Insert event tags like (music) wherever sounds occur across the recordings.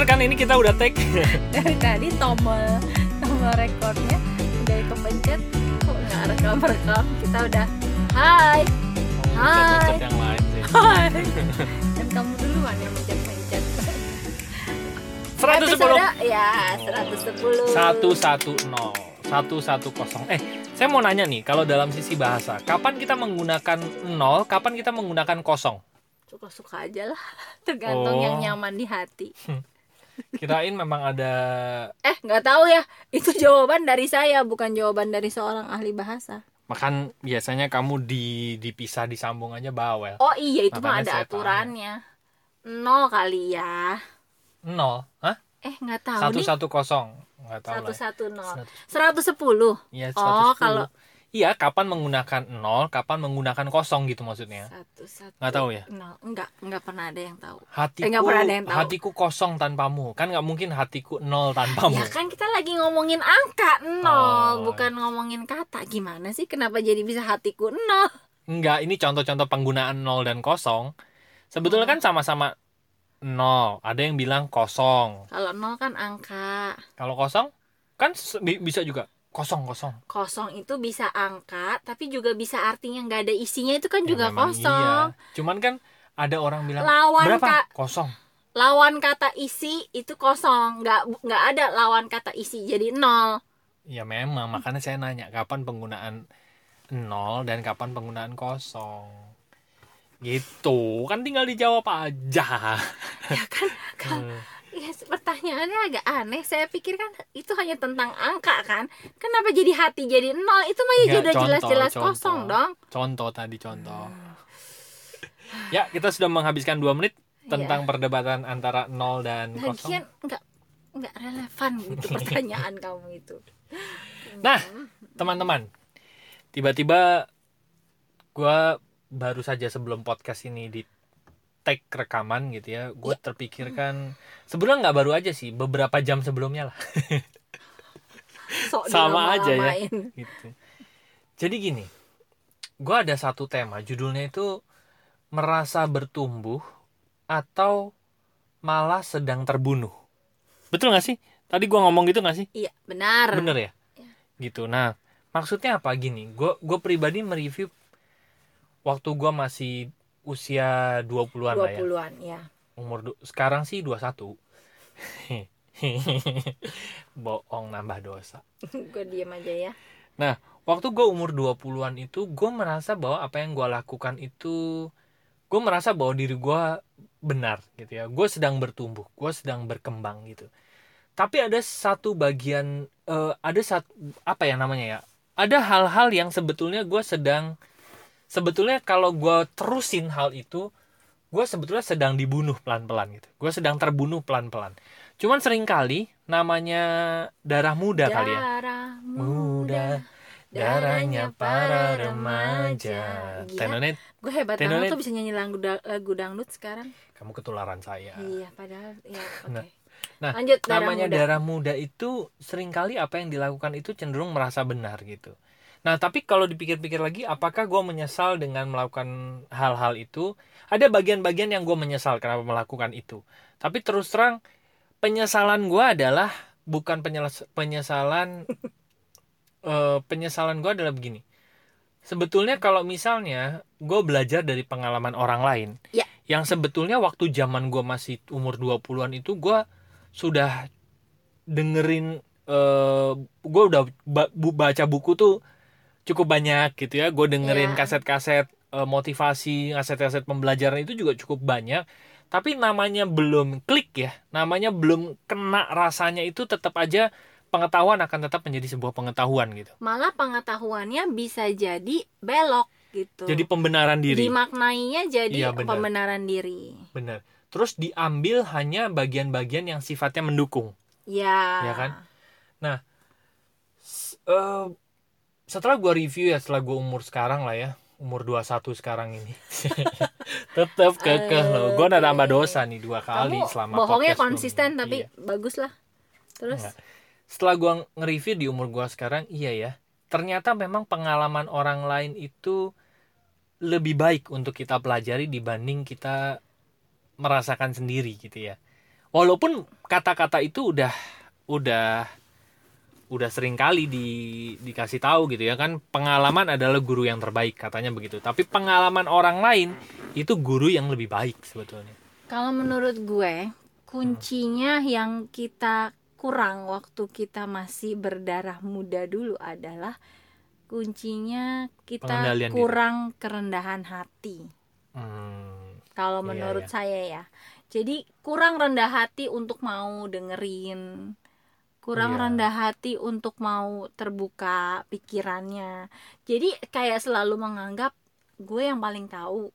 bener kan? Ini kita udah take. (laughs) Dari tadi tombol tombol rekornya udah kepencet kok nggak rekam rekam kita udah hai Hai. Mencet yang lain sih. (laughs) Hai. Dan kamu duluan yang mencet mencet 110 ya 110 satu satu nol. Satu satu kosong. Eh saya mau nanya nih kalau dalam sisi bahasa kapan kita menggunakan nol kapan kita menggunakan kosong? Suka-suka aja lah. Tergantung Oh. yang nyaman di hati kirain memang ada eh nggak tahu ya. Itu jawaban dari saya bukan jawaban dari seorang ahli bahasa. Makan biasanya kamu di dipisah disambung aja bawel. Oh iya itu mah Makanya ada saya tanya. aturannya. Nol kali ya. Nol hah? Eh nggak tahu satu satu kosong. Nggak tahu satu lah satu nol. Seratus- sepuluh. Iya, Oh, 110. kalau- Iya, kapan menggunakan nol, kapan menggunakan kosong gitu maksudnya. satu satu Nggak tahu ya? nol enggak enggak pernah ada yang tahu Hatiku, Eh, pernah ada yang tahu. hatiku kosong tanpamu. Kan nggak mungkin hatiku nol tanpamu. ya kan kita lagi ngomongin angka nol Oh. bukan ngomongin kata gimana sih kenapa jadi bisa hatiku nol Enggak, ini contoh-contoh penggunaan nol dan kosong. Sebetulnya Hmm. kan sama-sama nol. Ada yang bilang kosong. kalau nol kan angka Kalau kosong kan bisa juga kosong kosong. kosong itu bisa angka tapi juga bisa artinya nggak ada isinya itu kan Ya, juga memang kosong iya. Cuman kan ada orang bilang lawan berapa? ka- Kosong. lawan kata isi itu kosong nggak nggak ada lawan kata isi jadi nol Ya memang, makanya saya nanya kapan penggunaan nol dan kapan penggunaan kosong. Gitu, kan tinggal dijawab aja. ya kan (laughs) kan Hmm. Ya pertanyaannya agak aneh. Saya pikir kan itu hanya tentang angka kan? Kenapa jadi hati jadi nol? Itu mah ya udah contoh, jelas-jelas kosong dong. Contoh tadi contoh. Ya, kita sudah menghabiskan dua menit tentang perdebatan antara nol dan kosong. lagian nggak nggak relevan gitu (laughs) pertanyaan kamu itu. Nah, teman-teman, tiba-tiba gua baru saja sebelum podcast ini di take rekaman gitu ya, gue terpikirkan sebenarnya nggak baru aja sih, beberapa jam sebelumnya lah. (laughs) Sama aja ya. gitu. Jadi gini, gua ada satu tema, judulnya itu merasa bertumbuh atau malah sedang terbunuh. Betul nggak sih? Tadi gua ngomong gitu nggak sih? iya benar Bener ya? Iya. Gitu. Nah, maksudnya apa gini? Gue gue pribadi mereview waktu gua masih usia 20-an lah ya. 20-an ya Umur sekarang sih 21. (laughs) Bohong nambah dosa. (laughs) gue diem aja ya Nah, waktu gue umur 20-an itu, gue merasa bahwa apa yang gue lakukan itu, gue merasa bahwa diri gue benar gitu ya. Gue sedang bertumbuh, gue sedang berkembang gitu. Tapi ada satu bagian, eh, ada satu apa ya namanya ya? Ada hal-hal yang sebetulnya gue sedang, sebetulnya kalau gue terusin hal itu, gue sebetulnya sedang dibunuh pelan-pelan gitu. Gue sedang terbunuh pelan-pelan. Cuman sering kali namanya darah muda kali ya darah muda darahnya para remaja tenonet gue hebat Tenonet. banget tuh bisa nyanyi lagu, lagu dangdut sekarang kamu ketularan saya iya padahal ya (laughs) oke Nah, nah, lanjut darah namanya muda. darah muda itu sering kali apa yang dilakukan itu cenderung merasa benar gitu nah tapi kalau dipikir-pikir lagi apakah gue menyesal dengan melakukan hal-hal itu? Ada bagian-bagian yang gue menyesal kenapa melakukan itu. Tapi terus terang penyesalan gue adalah bukan penyesalan (laughs) eh, penyesalan gue adalah begini. Sebetulnya kalau misalnya gue belajar dari pengalaman orang lain Ya. yang sebetulnya waktu zaman gue masih umur 20-an itu gue sudah dengerin eh gue udah baca buku tuh cukup banyak gitu ya. Gue dengerin Ya. kaset-kaset eh, motivasi kaset-kaset pembelajaran itu juga cukup banyak. Tapi namanya belum klik ya. Namanya belum kena rasanya itu tetap aja pengetahuan akan tetap menjadi sebuah pengetahuan gitu. Malah pengetahuannya bisa jadi belok gitu. Jadi pembenaran diri. Dimaknainya jadi Iya, benar. pembenaran diri. Benar. Terus diambil hanya bagian-bagian yang sifatnya mendukung. Ya Ya kan? S- eh, setelah gua review ya setelah gua umur sekarang lah ya umur 21 sekarang ini. (laughs) Tetap kekeh loh. Gue udah tambah dosa nih dua kali kamu selama bohongnya konsisten belum- tapi Iya. bagus lah. Terus? Enggak. setelah gua nge-review di umur gua sekarang iya ya. Ternyata memang pengalaman orang lain itu lebih baik untuk kita pelajari dibanding kita merasakan sendiri gitu ya. Walaupun kata-kata itu udah udah udah sering kali di dikasih tahu gitu ya kan pengalaman adalah guru yang terbaik katanya begitu tapi pengalaman orang lain itu guru yang lebih baik sebetulnya Kalau menurut gue, kuncinya yang kita kurang waktu kita masih berdarah muda dulu adalah kuncinya kita Pengendalian diri. kurang kerendahan hati. Hmm, Kalau Iya, menurut iya. saya ya. Jadi kurang rendah hati untuk mau dengerin. Kurang Iya. rendah hati untuk mau terbuka pikirannya. Jadi kayak selalu menganggap gue yang paling tahu.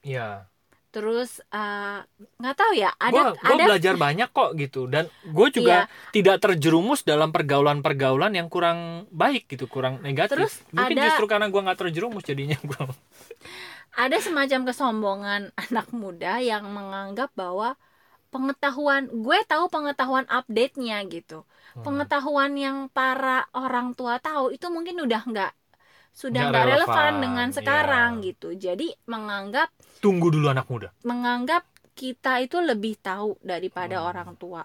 ya Terus eh, nggak tahu ya, gue ada ada belajar banyak kok gitu dan gue juga tidak terjerumus dalam pergaulan-pergaulan yang kurang baik gitu kurang negatif Terus mungkin ada- justru karena gue nggak terjerumus jadinya gue (laughs) ada semacam kesombongan (laughs) anak muda yang menganggap bahwa pengetahuan gue tahu pengetahuan update-nya gitu Hmm. pengetahuan yang para orang tua tahu itu mungkin udah nggak sudah Nggak relevan, relevan, dengan iya. sekarang gitu jadi menganggap tunggu dulu anak muda menganggap kita itu lebih tahu daripada Hmm. orang tua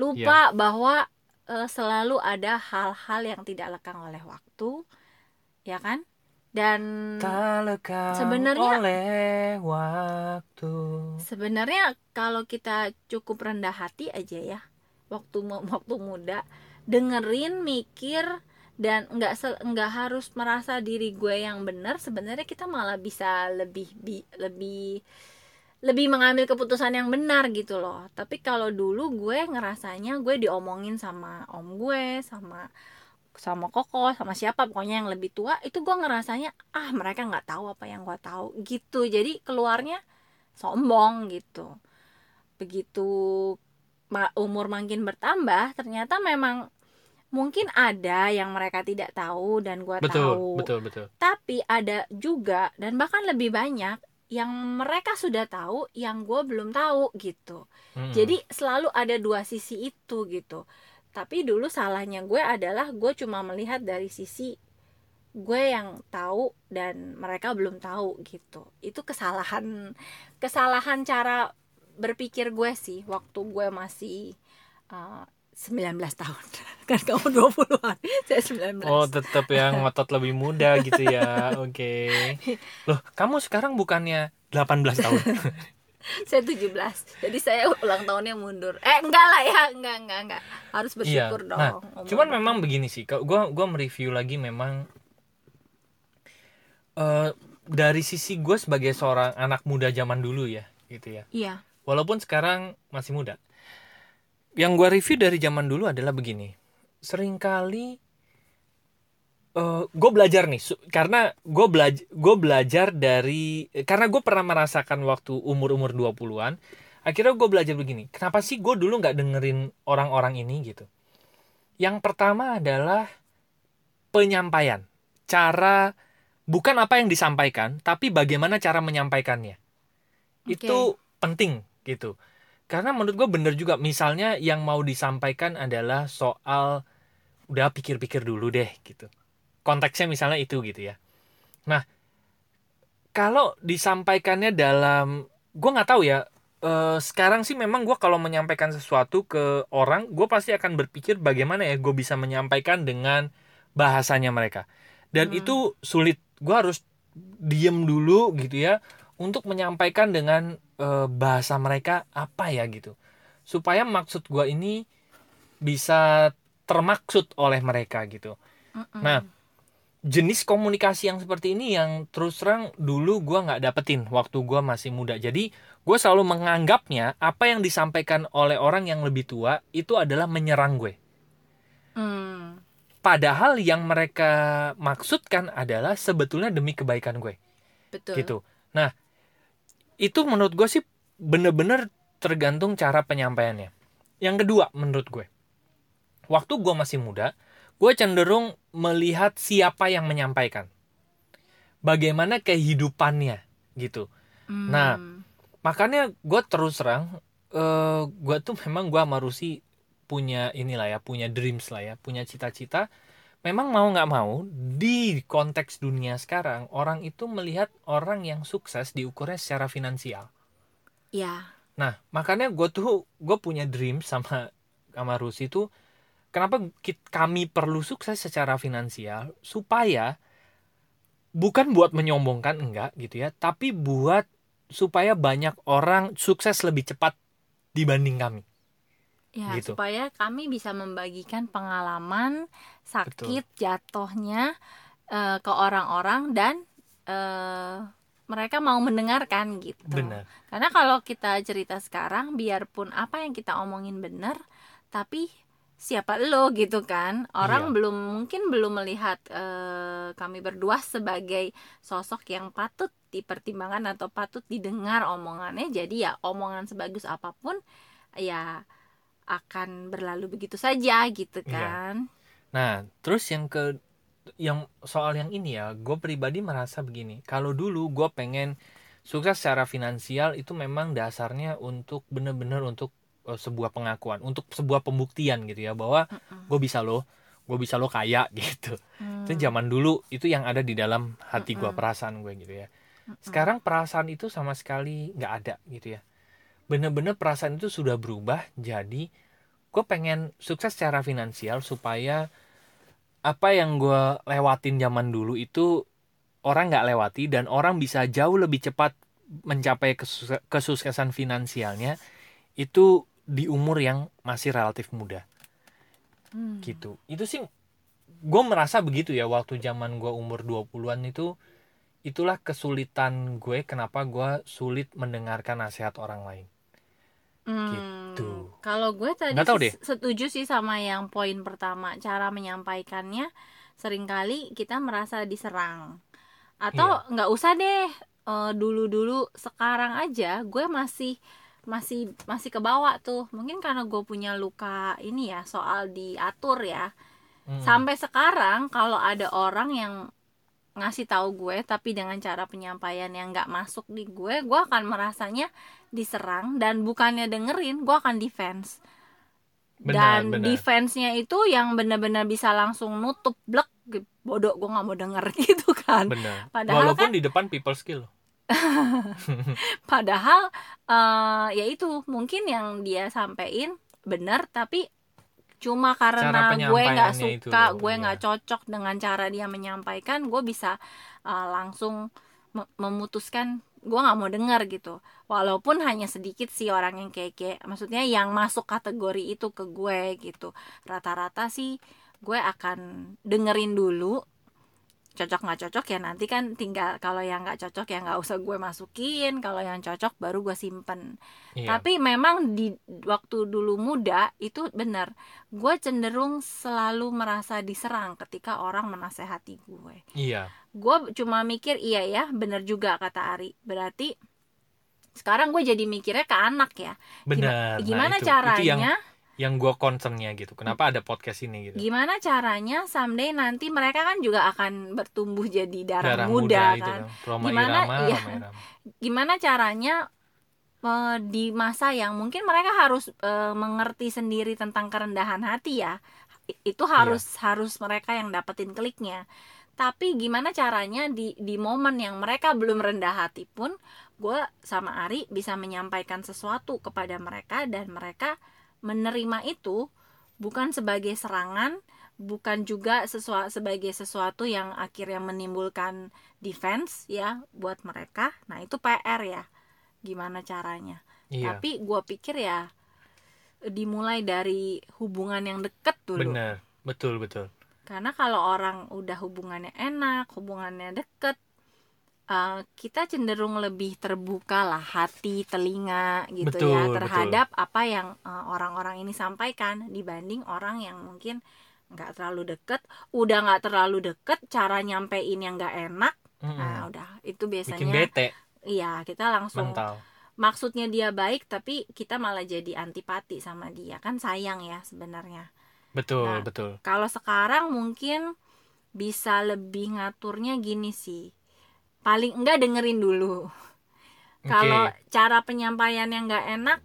lupa bahwa eh, selalu ada hal-hal yang tidak lekang oleh waktu ya kan dan Sebenarnya- oleh waktu. Sebenarnya kalau kita cukup rendah hati aja ya waktu (laughs) waktu muda dengerin mikir dan nggak nggak harus merasa diri gue yang benar sebenarnya kita malah bisa lebih bi- lebih lebih mengambil keputusan yang benar gitu loh. Tapi kalau dulu gue ngerasanya gue diomongin sama om gue sama sama koko sama siapa pokoknya yang lebih tua itu gue ngerasanya ah mereka nggak tahu apa yang gue tahu gitu. Jadi keluarnya sombong gitu. Begitu umur makin bertambah ternyata memang mungkin ada yang mereka tidak tahu dan gua betul tahu. betul betul. Tapi ada juga dan bahkan lebih banyak yang mereka sudah tahu yang gue belum tahu gitu. Mm-mm. jadi selalu ada dua sisi itu gitu tapi dulu salahnya gue adalah gue cuma melihat dari sisi gue yang tahu dan mereka belum tahu gitu. Itu kesalahan kesalahan cara berpikir gue sih waktu gue masih uh, 19 tahun. (laughs) Kan kamu 20-an saya 19 Oh tetap ya ngotot lebih muda gitu ya. (laughs) Oke. Loh kamu sekarang bukannya 18 tahun (laughs) (laughs) saya 17 jadi saya ulang tahunnya mundur eh enggak lah ya enggak enggak enggak harus bersyukur dong Nah, umur cuman memang begini sih. Kalau gua gua mereview lagi memang eh dari sisi gue sebagai seorang anak muda zaman dulu ya, gitu ya. iya Walaupun sekarang masih muda. Yang gua review dari zaman dulu adalah begini. Seringkali eh gue belajar nih karena gue belajar gue belajar dari karena gue pernah merasakan waktu umur umur 20-an akhirnya gue belajar begini kenapa sih gue dulu nggak dengerin orang-orang ini gitu? Yang pertama adalah penyampaian cara bukan apa yang disampaikan tapi bagaimana cara menyampaikannya. Itu penting gitu. Karena menurut gue bener juga misalnya yang mau disampaikan adalah soal udah pikir-pikir dulu deh gitu konteksnya misalnya itu gitu ya. Nah kalau disampaikannya dalam gue nggak tahu ya eh, sekarang sih memang gue kalau menyampaikan sesuatu ke orang gue pasti akan berpikir bagaimana ya gue bisa menyampaikan dengan bahasanya mereka. Dan Hmm. itu sulit. Gue harus diem dulu gitu ya untuk menyampaikan dengan eh, bahasa mereka apa ya gitu. Supaya maksud gue ini bisa termaksud oleh mereka gitu. Mm-mm. Nah, jenis komunikasi yang seperti ini yang terus terang dulu gua nggak dapetin waktu gua masih muda. Jadi gue selalu menganggapnya apa yang disampaikan oleh orang yang lebih tua itu adalah menyerang gue. Hmm, Padahal yang mereka maksudkan adalah sebetulnya demi kebaikan gue, betul gitu. Nah, itu menurut gue sih bener-bener tergantung cara penyampaiannya. Yang kedua menurut gue, waktu gue masih muda, gue cenderung melihat siapa yang menyampaikan, bagaimana kehidupannya, gitu. Hmm, Nah, makanya gue terus terang eh gue tuh memang gue sama Rusi punya inilah ya punya dreams lah ya punya cita-cita. Memang mau nggak mau di konteks dunia sekarang orang itu melihat orang yang sukses diukurnya secara finansial. Ya nah makanya gue tuh gue punya dream sama sama Rusi tuh kenapa kit- kami perlu sukses secara finansial supaya bukan buat menyombongkan enggak gitu ya tapi buat supaya banyak orang sukses lebih cepat dibanding kami Ya, Gitu. supaya kami bisa membagikan pengalaman sakit jatuhnya eh, ke orang-orang dan eh, mereka mau mendengarkan gitu. benar Karena kalau kita cerita sekarang, biarpun apa yang kita omongin benar, tapi siapa lo gitu kan? Orang Iya. belum mungkin belum melihat eh, kami berdua sebagai sosok yang patut dipertimbangkan atau patut didengar omongannya. Jadi ya omongan sebagus apa pun ya akan berlalu begitu saja gitu Iya. kan? Nah, terus yang ke yang soal yang ini ya, gue pribadi merasa begini. Kalau dulu gue pengen sukses secara finansial itu memang dasarnya untuk bener-bener untuk sebuah pengakuan, untuk sebuah pembuktian gitu ya bahwa gue bisa loh, gue bisa lo kaya (laughs) gitu. Hmm. Itu zaman dulu itu yang ada di dalam hati gue perasaan gue gitu ya. Sekarang perasaan itu sama sekali nggak ada gitu ya. Bener-bener perasaan itu sudah berubah jadi gue pengen sukses secara finansial supaya apa yang gue lewatin zaman dulu itu orang nggak lewati dan orang bisa jauh lebih cepat mencapai kesuksesan finansialnya itu di umur yang masih relatif muda Hmm. gitu itu sih gue merasa begitu ya waktu zaman gue umur 20-an itu itulah kesulitan gue kenapa gue sulit mendengarkan nasihat orang lain Hmm, Gitu. Kalau gue tadi Nggak tahu deh. setuju sih sama yang poin pertama, cara menyampaikannya sering kali kita merasa diserang. Atau Iya. nggak usah deh eh, dulu-dulu sekarang aja gue masih masih masih ke bawah tuh. Mungkin karena gue punya luka ini ya soal diatur ya. Hmm. Sampai sekarang kalau ada orang yang ngasih tahu gue tapi dengan cara penyampaian yang nggak masuk di gue, gue akan merasanya diserang dan bukannya dengerin, gue akan defense. Benar, dan benar. defense-nya itu yang benar-benar bisa langsung nutup blek bodoh gue nggak mau denger (laughs) gitu kan. benar Padahal walaupun di depan people skill (laughs) Padahal eh ya itu mungkin yang dia sampein benar tapi cuma karena gue nggak itu suka, loh, gue iya. nggak cocok dengan cara dia menyampaikan, gue bisa eh, langsung me- memutuskan gue nggak mau dengar gitu. Walaupun hanya sedikit sih orang yang kayak maksudnya yang masuk kategori itu ke gue gitu. Rata-rata sih gue akan dengerin dulu cocok nggak cocok ya nanti kan tinggal kalau yang nggak cocok ya nggak usah gue masukin kalau yang cocok baru gue simpen. Iya. tapi memang di waktu dulu muda itu benar gue cenderung selalu merasa diserang ketika orang menasehati gue. Iya. Gue cuma mikir iya ya benar juga kata Ari. Berarti sekarang gue jadi mikirnya ke anak ya. Benar Nah, gimana itu, caranya itu yang yang gue concernnya gitu. Kenapa ada podcast ini gitu? Gimana caranya someday nanti mereka kan juga akan bertumbuh jadi darah, darah muda, itu kan? kan. Roma Gimana- Irama iya. Roma Irama. (laughs) Gimana caranya eh, di masa yang mungkin mereka harus eh, mengerti sendiri tentang kerendahan hati ya itu harus harus mereka yang dapetin kliknya. Tapi gimana caranya di di momen yang mereka belum rendah hati pun gue sama Ari bisa menyampaikan sesuatu kepada mereka dan mereka menerima itu bukan sebagai serangan bukan juga sesua- sebagai sesuatu yang akhirnya menimbulkan defense ya buat mereka. Nah itu PR ya gimana caranya. Iya. Tapi gue pikir ya dimulai dari hubungan yang deket dulu. Benar betul betul. Karena kalau orang udah hubungannya enak hubungannya deket eh, kita cenderung lebih terbuka lah hati telinga gitu Betul, ya betul. terhadap apa yang eh, orang-orang ini sampaikan dibanding orang yang mungkin nggak terlalu deket. Udah nggak terlalu deket cara nyampein yang nggak enak Mm-mm. nah udah. Itu bikin biasanya bete. Iya kita langsung mental. maksudnya dia baik tapi kita malah jadi antipati sama dia. Kan sayang ya sebenarnya. Betul Nah, betul. kalau sekarang mungkin bisa lebih ngaturnya gini sih paling enggak dengerin dulu. Kalau Oke. cara penyampaian yang nggak enak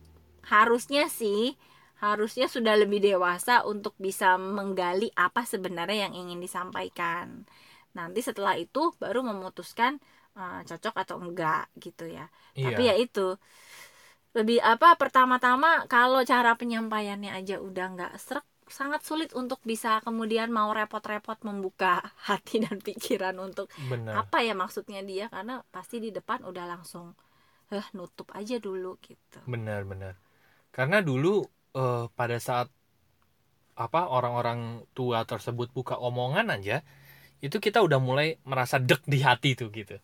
harusnya sih harusnya sudah lebih dewasa untuk bisa menggali apa sebenarnya yang ingin disampaikan. Nanti setelah itu baru memutuskan eh, cocok atau enggak gitu ya. Iya. Tapi ya itu lebih apa pertama-tama kalau cara penyampaiannya aja udah nggak serak sangat sulit untuk bisa kemudian mau repot-repot membuka (laughs) hati dan pikiran untuk benar. apa ya maksudnya dia karena pasti di depan udah langsung eh nutup aja dulu gitu. Benar benar. Karena dulu eh, pada saat apa orang-orang tua tersebut buka omongan aja itu kita udah mulai merasa dek di hati tuh gitu.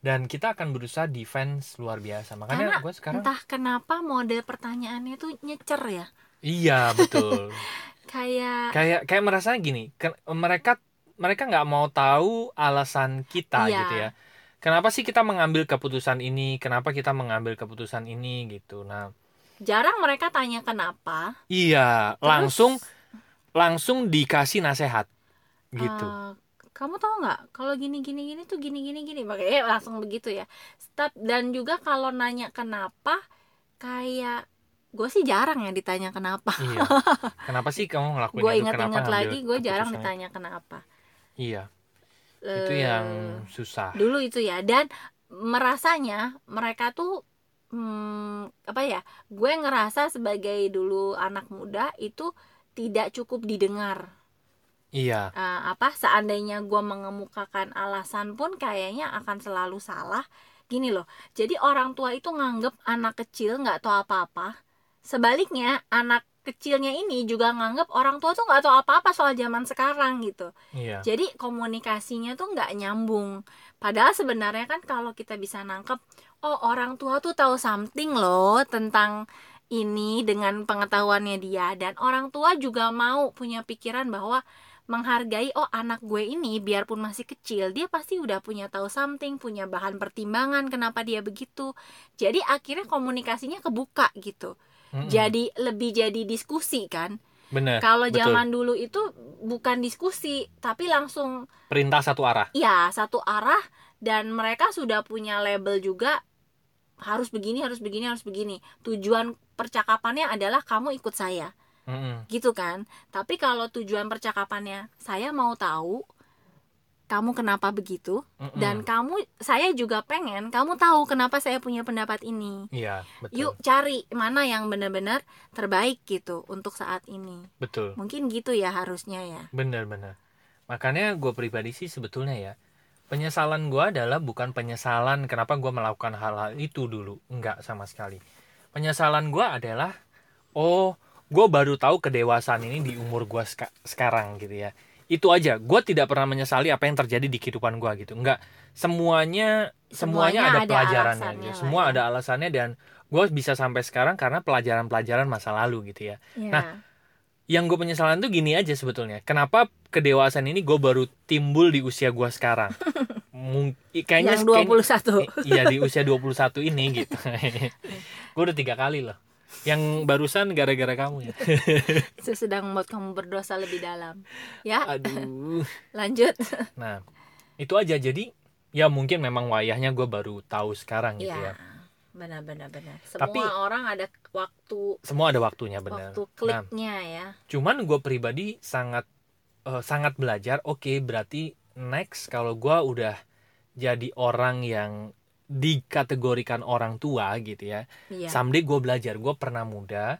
Dan kita akan berusaha defense luar biasa. Makanya gue sekarang entah kenapa mode pertanyaannya tuh nyecer ya iya betul. (laughs) Kayak kayak kayak merasa gini ke- mereka mereka nggak mau tahu alasan kita Iya. gitu ya. Kenapa sih kita mengambil keputusan ini? Kenapa kita mengambil keputusan ini gitu? Nah jarang mereka tanya kenapa. iya Terus, langsung langsung dikasih nasehat gitu. Eh, kamu tahu nggak? Kalau gini gini gini tuh gini gini gini. Makanya langsung begitu ya. Dan juga kalau nanya kenapa kayak gue sih jarang ya ditanya kenapa. Iya. (laughs) Kenapa sih kamu ngelakuin gue itu? ngambil lagi gue jarang ditanya kenapa. Iya. Itu Eh, yang susah. dulu itu ya. Dan merasanya mereka tuh hmm, apa ya gue ngerasa sebagai dulu anak muda itu tidak cukup didengar. Iya. Eh, apa seandainya gue mengemukakan alasan pun kayaknya akan selalu salah. Gini loh jadi orang tua itu nganggep anak kecil nggak tahu apa-apa sebaliknya anak kecilnya ini juga nganggep orang tua tuh nggak tahu apa-apa soal zaman sekarang gitu. Iya. Jadi komunikasinya tuh nggak nyambung. Padahal sebenarnya kan kalau kita bisa nangkep, oh orang tua tuh tahu something loh tentang ini dengan pengetahuannya dia. Dan orang tua juga mau punya pikiran bahwa menghargai oh anak gue ini biarpun masih kecil dia pasti udah punya tahu something punya bahan pertimbangan kenapa dia begitu. Jadi akhirnya komunikasinya kebuka gitu Mm-mm. jadi lebih jadi diskusi kan bener kalau zaman dulu itu bukan diskusi, tapi langsung perintah satu arah ya satu arah dan mereka sudah punya label juga harus begini, harus begini, harus begini. Tujuan percakapannya adalah kamu ikut saya, Mm-mm. gitu kan. Tapi kalau tujuan percakapannya saya mau tahu kamu kenapa begitu Mm-mm. dan kamu saya juga pengen kamu tahu kenapa saya punya pendapat ini. iya betul Yuk cari mana yang benar-benar terbaik gitu untuk saat ini. betul Mungkin gitu ya harusnya ya. Bener-bener. Makanya gue pribadi sih sebetulnya ya, penyesalan gue adalah bukan penyesalan kenapa gue melakukan hal-hal itu dulu. Enggak sama sekali. Penyesalan gue adalah, oh gue baru tahu kedewasaan ini di umur gue seka- sekarang gitu ya. Itu aja, gue tidak pernah menyesali apa yang terjadi di kehidupan gue gitu. Enggak, semuanya semuanya, Semuanya ada, ada pelajarannya. gitu. Semua ada alasannya dan gue bisa sampai sekarang karena pelajaran-pelajaran masa lalu gitu ya Ya. Nah, yang gue penyesalan tuh gini aja sebetulnya kenapa kedewasaan ini gue baru timbul di usia gue sekarang (laughs) Mung- kayaknya yang kayaknya- 21 iya di usia (laughs) 21 ini gitu (laughs) gue udah tiga kali loh yang barusan gara-gara kamu ya (laughs) Saya sedang membuat kamu berdosa lebih dalam. Ya, aduh (laughs) lanjut. nah itu aja jadi ya mungkin memang wayahnya gue baru tahu sekarang gitu ya, ya benar benar benar. Semua Tapi- orang ada waktu semua ada waktunya benar waktu nah kliknya ya. cuman gue pribadi sangat eh, sangat belajar oke berarti next kalau gue udah jadi orang yang dikategorikan orang tua gitu ya Iya. someday gue belajar gue pernah muda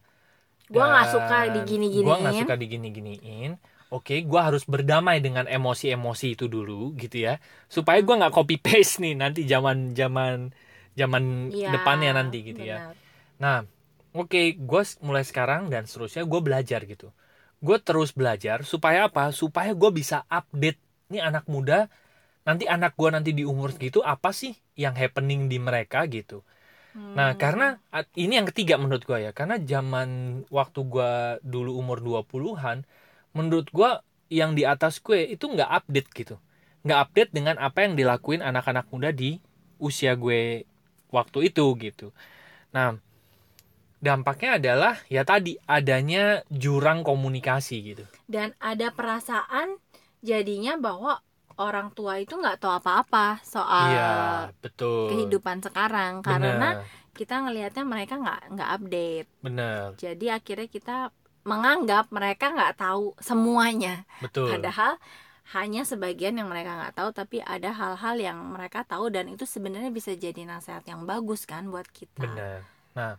Gua nggak dan suka digini-giniin. gua nggak suka digini-giniin oke gue harus berdamai dengan emosi-emosi itu dulu gitu ya supaya gue nggak copy paste nih nanti zaman zaman zaman Iya, depannya nanti gitu ya benar. Nah, oke, gue mulai sekarang dan seterusnya gue belajar gitu. Gue terus belajar supaya apa? Supaya gue bisa update nih anak muda. Nanti anak gue nanti di umur segitu apa sih yang happening di mereka gitu. Nah, Hmm. karena a- ini yang ketiga menurut gue ya. Karena zaman waktu gue dulu umur 20-an, menurut gue yang di atas gue itu nggak update gitu. Nggak update dengan apa yang dilakuin anak-anak muda di usia gue waktu itu gitu. Nah, dampaknya adalah ya tadi adanya jurang komunikasi gitu. dan ada perasaan jadinya bahwa orang tua itu nggak tahu apa-apa soal Iya, betul. kehidupan sekarang karena Bener, kita ngelihatnya mereka nggak nggak update. bener, Jadi akhirnya kita menganggap mereka nggak tahu semuanya. betul. Padahal hanya sebagian yang mereka nggak tahu, tapi ada hal-hal yang mereka tahu dan itu sebenarnya bisa jadi nasihat yang bagus kan buat kita. Bener. Nah,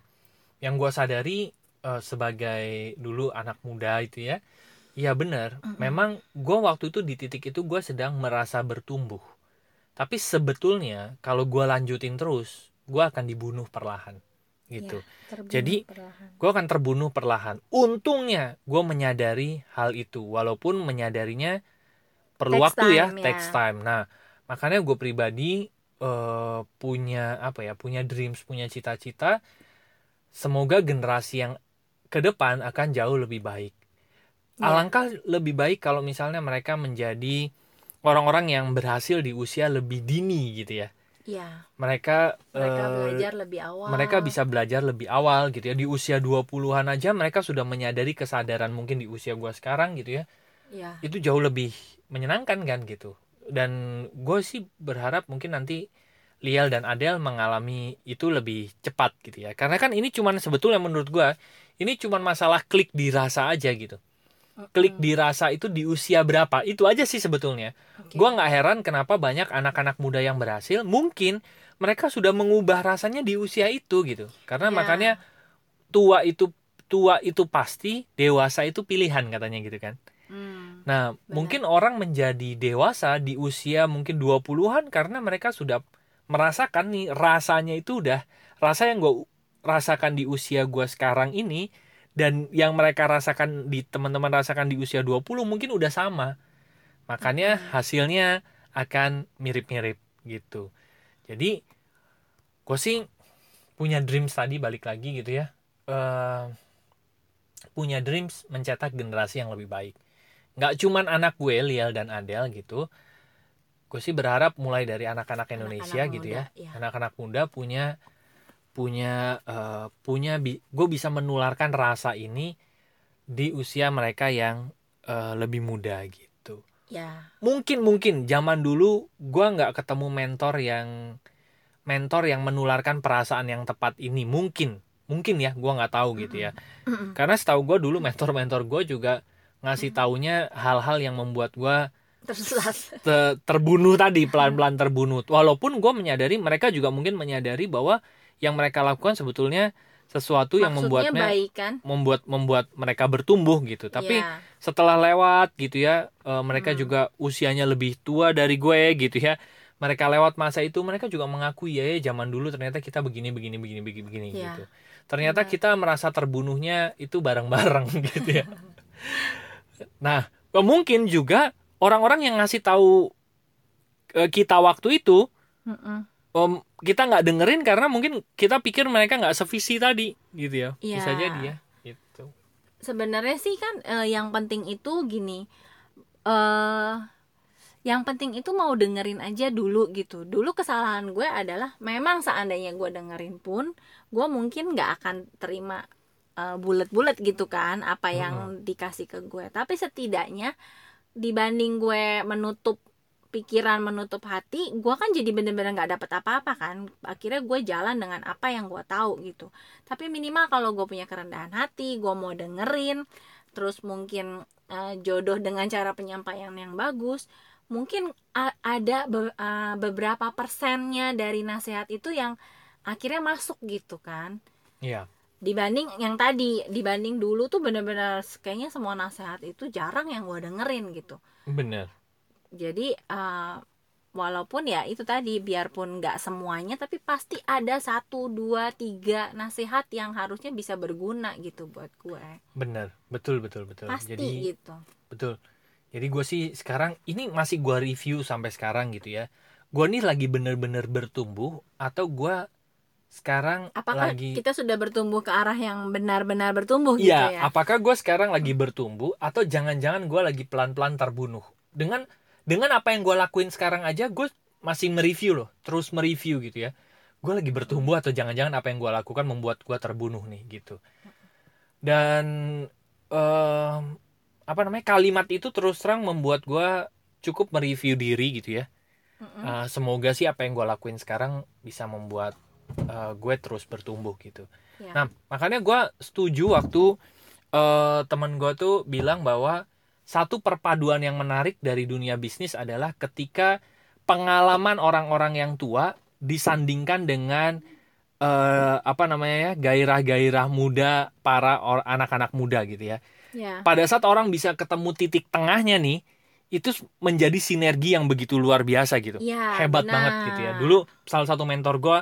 yang gue sadari uh, sebagai dulu anak muda itu ya Iya benar, Mm-mm. memang gue waktu itu di titik itu gue sedang merasa bertumbuh. Tapi sebetulnya kalau gue lanjutin terus, gue akan dibunuh perlahan, gitu. Terbunuh Jadi. Gue akan terbunuh perlahan. Untungnya gue menyadari hal itu, walaupun menyadarinya perlu Takes waktu ya, time, ya. takes time. Nah, makanya gue pribadi eh, punya apa ya, punya dreams, punya cita-cita. Semoga generasi yang ke depan akan jauh lebih baik. Ya. Alangkah lebih baik kalau misalnya mereka menjadi orang-orang yang berhasil di usia lebih dini gitu ya. Iya, Mereka mereka eh, belajar lebih awal. mereka bisa belajar lebih awal gitu ya di usia 20-an aja mereka sudah menyadari kesadaran mungkin di usia gua sekarang gitu ya Iya. itu jauh lebih menyenangkan kan gitu dan gue sih berharap mungkin nanti Liel dan Adele mengalami itu lebih cepat gitu ya karena kan ini cuman sebetulnya menurut gua ini cuman masalah klik dirasa aja gitu klik dirasa itu di usia berapa itu aja sih sebetulnya Oke. Gua nggak heran kenapa banyak anak-anak muda yang berhasil. Mungkin mereka sudah mengubah rasanya di usia itu gitu. Karena Ya. makanya tua itu tua itu pasti, dewasa itu pilihan katanya gitu kan. Hmm. Nah, mungkin orang menjadi dewasa di usia mungkin 20-an karena mereka sudah merasakan nih rasanya itu udah rasa yang gue rasakan di usia gua sekarang ini dan yang mereka rasakan di teman-teman rasakan di usia 20 mungkin udah sama. Makanya hasilnya akan mirip-mirip gitu. Jadi gue sih punya dreams tadi balik lagi gitu ya. Eh, punya dreams mencetak generasi yang lebih baik nggak cuman anak gue Liel dan Adele gitu gue sih berharap mulai dari anak-anak Indonesia Anak-anak gitu muda, ya iya. anak-anak muda punya punya eh, punya bi- gue bisa menularkan rasa ini di usia mereka yang eh, lebih muda gitu. Ya. mungkin mungkin zaman dulu gue nggak ketemu mentor yang mentor yang menularkan perasaan yang tepat ini. Mungkin mungkin ya gue nggak tahu gitu ya. Karena setahu gue dulu mentor-mentor gue juga ngasih taunya hal-hal yang membuat gue Tersesat. (laughs) te- terbunuh tadi pelan-pelan terbunuh. Walaupun gue menyadari mereka juga mungkin menyadari bahwa yang mereka lakukan sebetulnya sesuatu yang Maksudnya membuatnya baik kan? membuat membuat mereka bertumbuh gitu tapi Ya. setelah lewat gitu ya eh, mereka Hmm. juga usianya lebih tua dari gue gitu ya mereka lewat masa itu mereka juga mengakui ya, ya zaman dulu ternyata kita begini begini begini begini, begini Iya. gitu ternyata Benar. kita merasa terbunuhnya itu bareng-bareng (laughs) gitu ya nah mungkin juga orang-orang yang ngasih tahu eh, kita waktu itu Mm-mm. Om kita nggak dengerin karena mungkin kita pikir mereka nggak sevisi tadi gitu ya. Iya. bisa jadi ya gitu. Sebenarnya sih kan eh, yang penting itu gini eh yang penting itu mau dengerin aja dulu gitu. Dulu kesalahan gue adalah memang seandainya gue dengerin pun gue mungkin nggak akan terima eh, bulat-bulat gitu kan apa yang dikasih ke gue. Tapi setidaknya dibanding gue menutup pikiran menutup hati gue kan jadi bener-bener nggak dapet apa-apa kan. Akhirnya gue jalan dengan apa yang gue tahu gitu. Tapi minimal kalau gue punya kerendahan hati gue mau dengerin terus mungkin eh, jodoh dengan cara penyampaian yang bagus mungkin ada be- eh, beberapa persennya dari nasihat itu yang akhirnya masuk gitu kan. Iya. Dibanding yang tadi dibanding dulu tuh bener-bener kayaknya semua nasihat itu jarang yang gue dengerin gitu. Bener jadi eh, walaupun ya itu tadi biarpun nggak semuanya tapi pasti ada satu dua tiga nasihat yang harusnya bisa berguna gitu buat gue. Bener betul betul betul. Pasti jadi gitu. Betul. Jadi gue sih sekarang ini masih gue review sampai sekarang gitu ya. Gue nih lagi bener-bener bertumbuh atau gue sekarang apakah lagi kita sudah bertumbuh ke arah yang benar-benar bertumbuh gitu Iya, ya? apakah gue sekarang lagi bertumbuh atau jangan-jangan gue lagi pelan-pelan terbunuh? Dengan dengan apa yang gue lakuin sekarang aja gue masih mereview loh terus mereview gitu ya gue lagi bertumbuh atau jangan-jangan apa yang gue lakukan membuat gue terbunuh nih gitu dan em, apa namanya kalimat itu terus terang membuat gue cukup mereview diri gitu ya. Uh, semoga sih apa yang gue lakuin sekarang bisa membuat uh, gue terus bertumbuh gitu. Ya. Nah makanya gue setuju waktu uh, teman gue tuh bilang bahwa satu perpaduan yang menarik dari dunia bisnis adalah ketika pengalaman orang-orang yang tua disandingkan dengan eh, apa namanya ya gairah-gairah muda para or- anak-anak muda gitu ya. Ya. Pada saat orang bisa ketemu titik tengahnya nih itu menjadi sinergi yang begitu luar biasa gitu. Ya hebat benar. banget gitu ya. Dulu salah satu mentor gue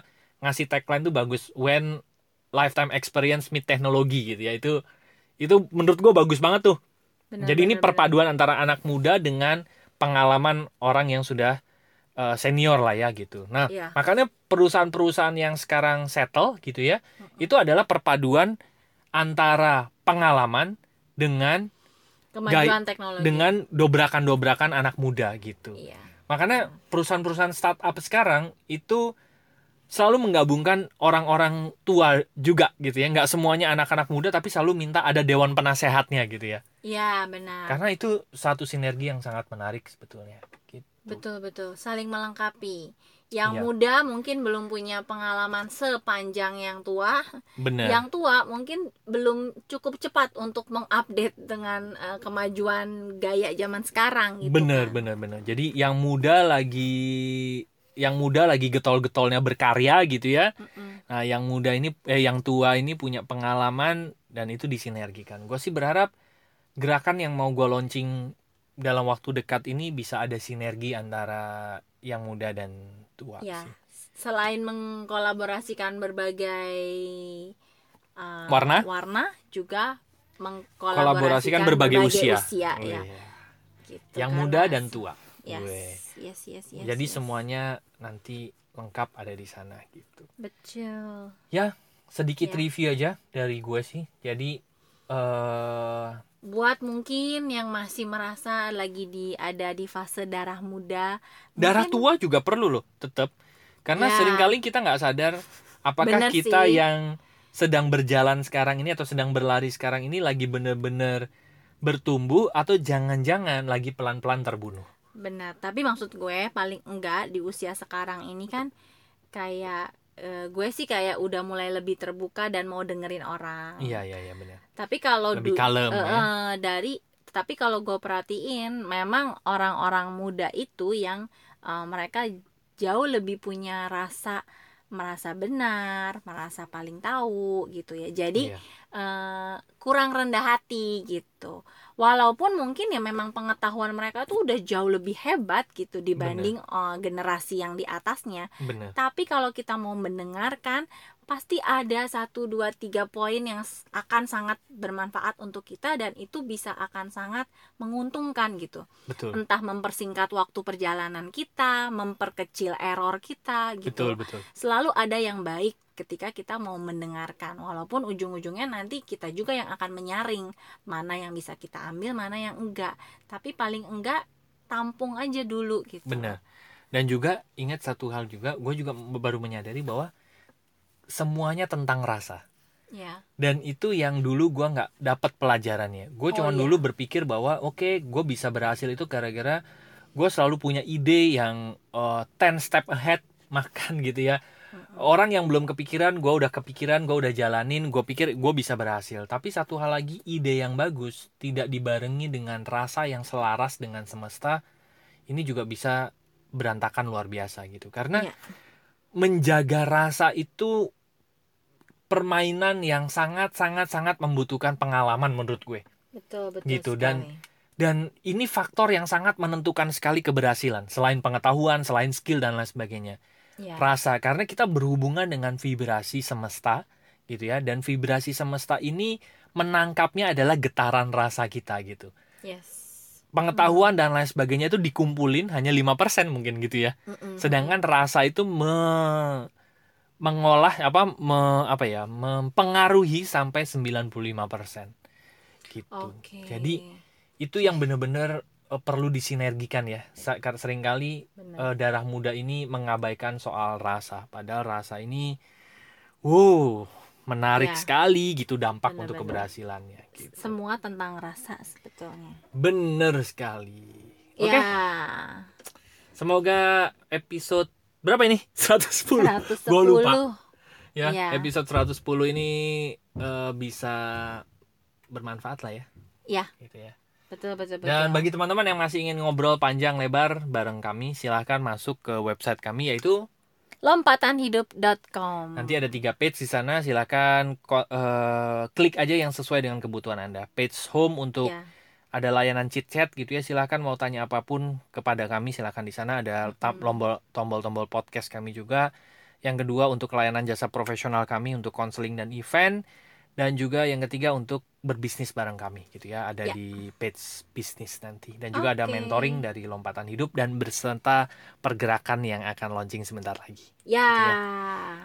ngasih tagline tuh bagus when lifetime experience meet teknologi gitu ya. Itu itu menurut gue bagus banget tuh Benar, jadi ini benar, perpaduan antara anak muda dengan pengalaman orang yang sudah eh, senior lah ya gitu. Nah Iya. makanya perusahaan-perusahaan yang sekarang settle gitu ya itu adalah perpaduan antara pengalaman dengan benar. kemajuan teknologi. dengan dobrakan-dobrakan anak muda gitu. Iya. Makanya perusahaan-perusahaan startup sekarang itu selalu menggabungkan orang-orang tua juga gitu ya. Nggak semuanya anak-anak muda tapi selalu minta ada dewan penasehatnya gitu ya. iya benar Karena itu satu sinergi yang sangat menarik sebetulnya. Gitu. betul betul saling melengkapi yang Iya. muda mungkin belum punya pengalaman sepanjang yang tua Benar. yang tua mungkin belum cukup cepat untuk mengupdate dengan eh, kemajuan gaya zaman sekarang gitu bener kan. bener bener. Jadi yang muda lagi yang muda lagi getol-getolnya berkarya gitu ya. Mm-mm. Nah, yang muda ini eh yang tua ini punya pengalaman dan itu disinergikan. Gue sih berharap gerakan yang mau gue launching dalam waktu dekat ini bisa ada sinergi antara yang muda dan tua ya sih. selain mengkolaborasikan berbagai eh, Warna? warna juga mengkolaborasikan Kolaborasikan berbagai, usia. ya Wih. gitu. Yang muda dan tua. Yes, Wih. yes, yes, yes, Jadi yes. semuanya nanti lengkap ada di sana gitu. betul Sedikit Ya. review aja dari gue sih. Jadi eh buat mungkin yang masih merasa lagi di ada di fase darah muda darah mungkin- tua juga perlu loh tetap karena Ya. sering kali kita nggak sadar apakah Bener kita sih. yang sedang berjalan sekarang ini atau sedang berlari sekarang ini lagi bener-bener bertumbuh atau jangan-jangan lagi pelan-pelan terbunuh Benar, tapi maksud gue paling enggak di usia sekarang ini kan kayak eh, gue sih kayak udah mulai lebih terbuka dan mau dengerin orang. iya iya iya benar. Tapi kalau lebih kalem eh, ya dari tapi kalau gue perhatiin memang orang-orang muda itu yang eh, mereka jauh lebih punya rasa merasa benar, merasa paling tahu gitu ya. Jadi Iya. eh, kurang rendah hati gitu. Walaupun mungkin ya memang pengetahuan mereka tuh udah jauh lebih hebat gitu dibanding eh, generasi yang di atasnya. Tapi kalau kita mau mendengarkan, pasti ada satu dua tiga poin yang akan sangat bermanfaat untuk kita dan itu bisa akan sangat menguntungkan gitu. betul. Entah mempersingkat waktu perjalanan kita, memperkecil error kita gitu. Betul betul. Selalu ada yang baik ketika kita mau mendengarkan. Walaupun ujung-ujungnya nanti kita juga yang akan menyaring mana yang bisa kita ambil mana yang enggak. Tapi paling enggak tampung aja dulu gitu. Benar. Dan juga ingat satu hal juga gue juga baru menyadari bahwa semuanya tentang rasa. Ya. Dan itu yang dulu gua nggak dapat pelajarannya. Gue Oh, cuma iya. dulu berpikir bahwa oke gue bisa berhasil itu gara-gara gue selalu punya ide yang uh, 10 step ahead (laughs) makan gitu ya. Orang yang belum kepikiran gue udah kepikiran gue udah jalanin gue pikir gue bisa berhasil. Tapi satu hal lagi ide yang bagus tidak dibarengi dengan rasa yang selaras dengan semesta ini juga bisa berantakan luar biasa gitu. Karena Iya. Menjaga rasa itu permainan yang sangat sangat sangat membutuhkan pengalaman menurut gue. Betul betul Gitu, dan- sekali. dan ini faktor yang sangat menentukan sekali keberhasilan selain pengetahuan selain skill dan lain sebagainya. Ya. Rasa karena kita berhubungan dengan vibrasi semesta gitu ya dan vibrasi semesta ini menangkapnya adalah getaran rasa kita gitu. Yes pengetahuan dan lain sebagainya itu dikumpulin hanya 5% mungkin gitu ya. Sedangkan rasa itu me- mengolah apa me- apa ya mempengaruhi sampai 95% gitu. Oke. Jadi itu yang benar-benar eh, perlu disinergikan ya. Seringkali Benar. eh, darah muda ini mengabaikan soal rasa. Padahal rasa ini wow menarik Ya. sekali gitu dampak untuk Benar-benar. keberhasilannya gitu. semua tentang rasa sebetulnya. Bener sekali. Oke. Ya semoga episode berapa ini? (laughs) 110 110 Gua lupa. ya Iya. episode 110 ini eh, bisa bermanfaat lah ya. Ya gitu ya. Betul betul betul. Dan bagi teman-teman yang masih ingin ngobrol panjang lebar bareng kami silahkan masuk ke website kami yaitu lompatanhidup.com. Nanti ada tiga page di sana, silakan eh, klik aja yang sesuai dengan kebutuhan Anda. Page home untuk Ya. ada layanan chit chat gitu ya, silakan mau tanya apa pun kepada kami, silakan di sana ada ta- tombol tombol-tombol podcast kami juga. Yang kedua untuk layanan jasa profesional kami untuk konseling dan event dan juga yang ketiga untuk berbisnis bareng kami gitu ya, ada Ya. di page bisnis nanti dan juga ada Oke. mentoring dari lompatan hidup dan berserta pergerakan yang akan launching sebentar lagi. Ya.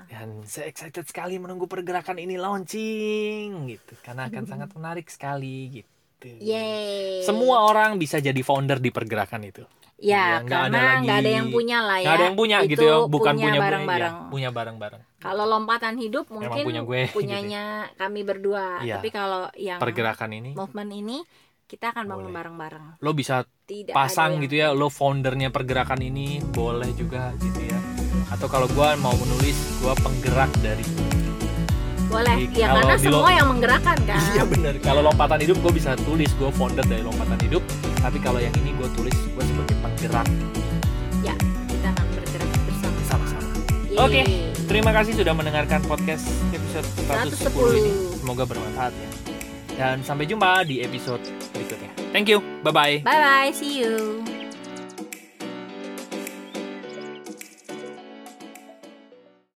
Dan saya excited sekali menunggu pergerakan ini launching gitu karena akan sangat menarik sekali gitu. Yeay. Semua orang bisa jadi founder di pergerakan itu. Ya, Iya, ada karena nggak ada yang punya lah ya. Nggak ada yang punya Itu gitu ya, bukan punya, gue, bareng-bareng. ya, punya bareng-bareng. Kalau lompatan hidup mungkin punya gue, (laughs) gitu punyanya kami berdua. Iya. Tapi kalau yang Pergerakan ini movement ini kita akan bangun bareng-bareng. lo bisa Tidak pasang ada gitu ya, lo foundernya pergerakan ini boleh juga gitu ya. Atau kalau gua mau menulis gua penggerak dari Boleh. Ya kalau karena semua lo- yang menggerakkan kan. Iya bener. Kalau lompatan hidup gue bisa tulis gue founder dari lompatan hidup. Tapi kalau yang ini gue tulis gue sebagai penggerak Ya, kita akan bergerak bersama. sama-sama. Yeay. Oke, terima kasih sudah mendengarkan podcast episode 110 ini. 110. Semoga bermanfaat ya. Dan sampai jumpa di episode berikutnya. Thank you. Bye bye. Bye bye, see you.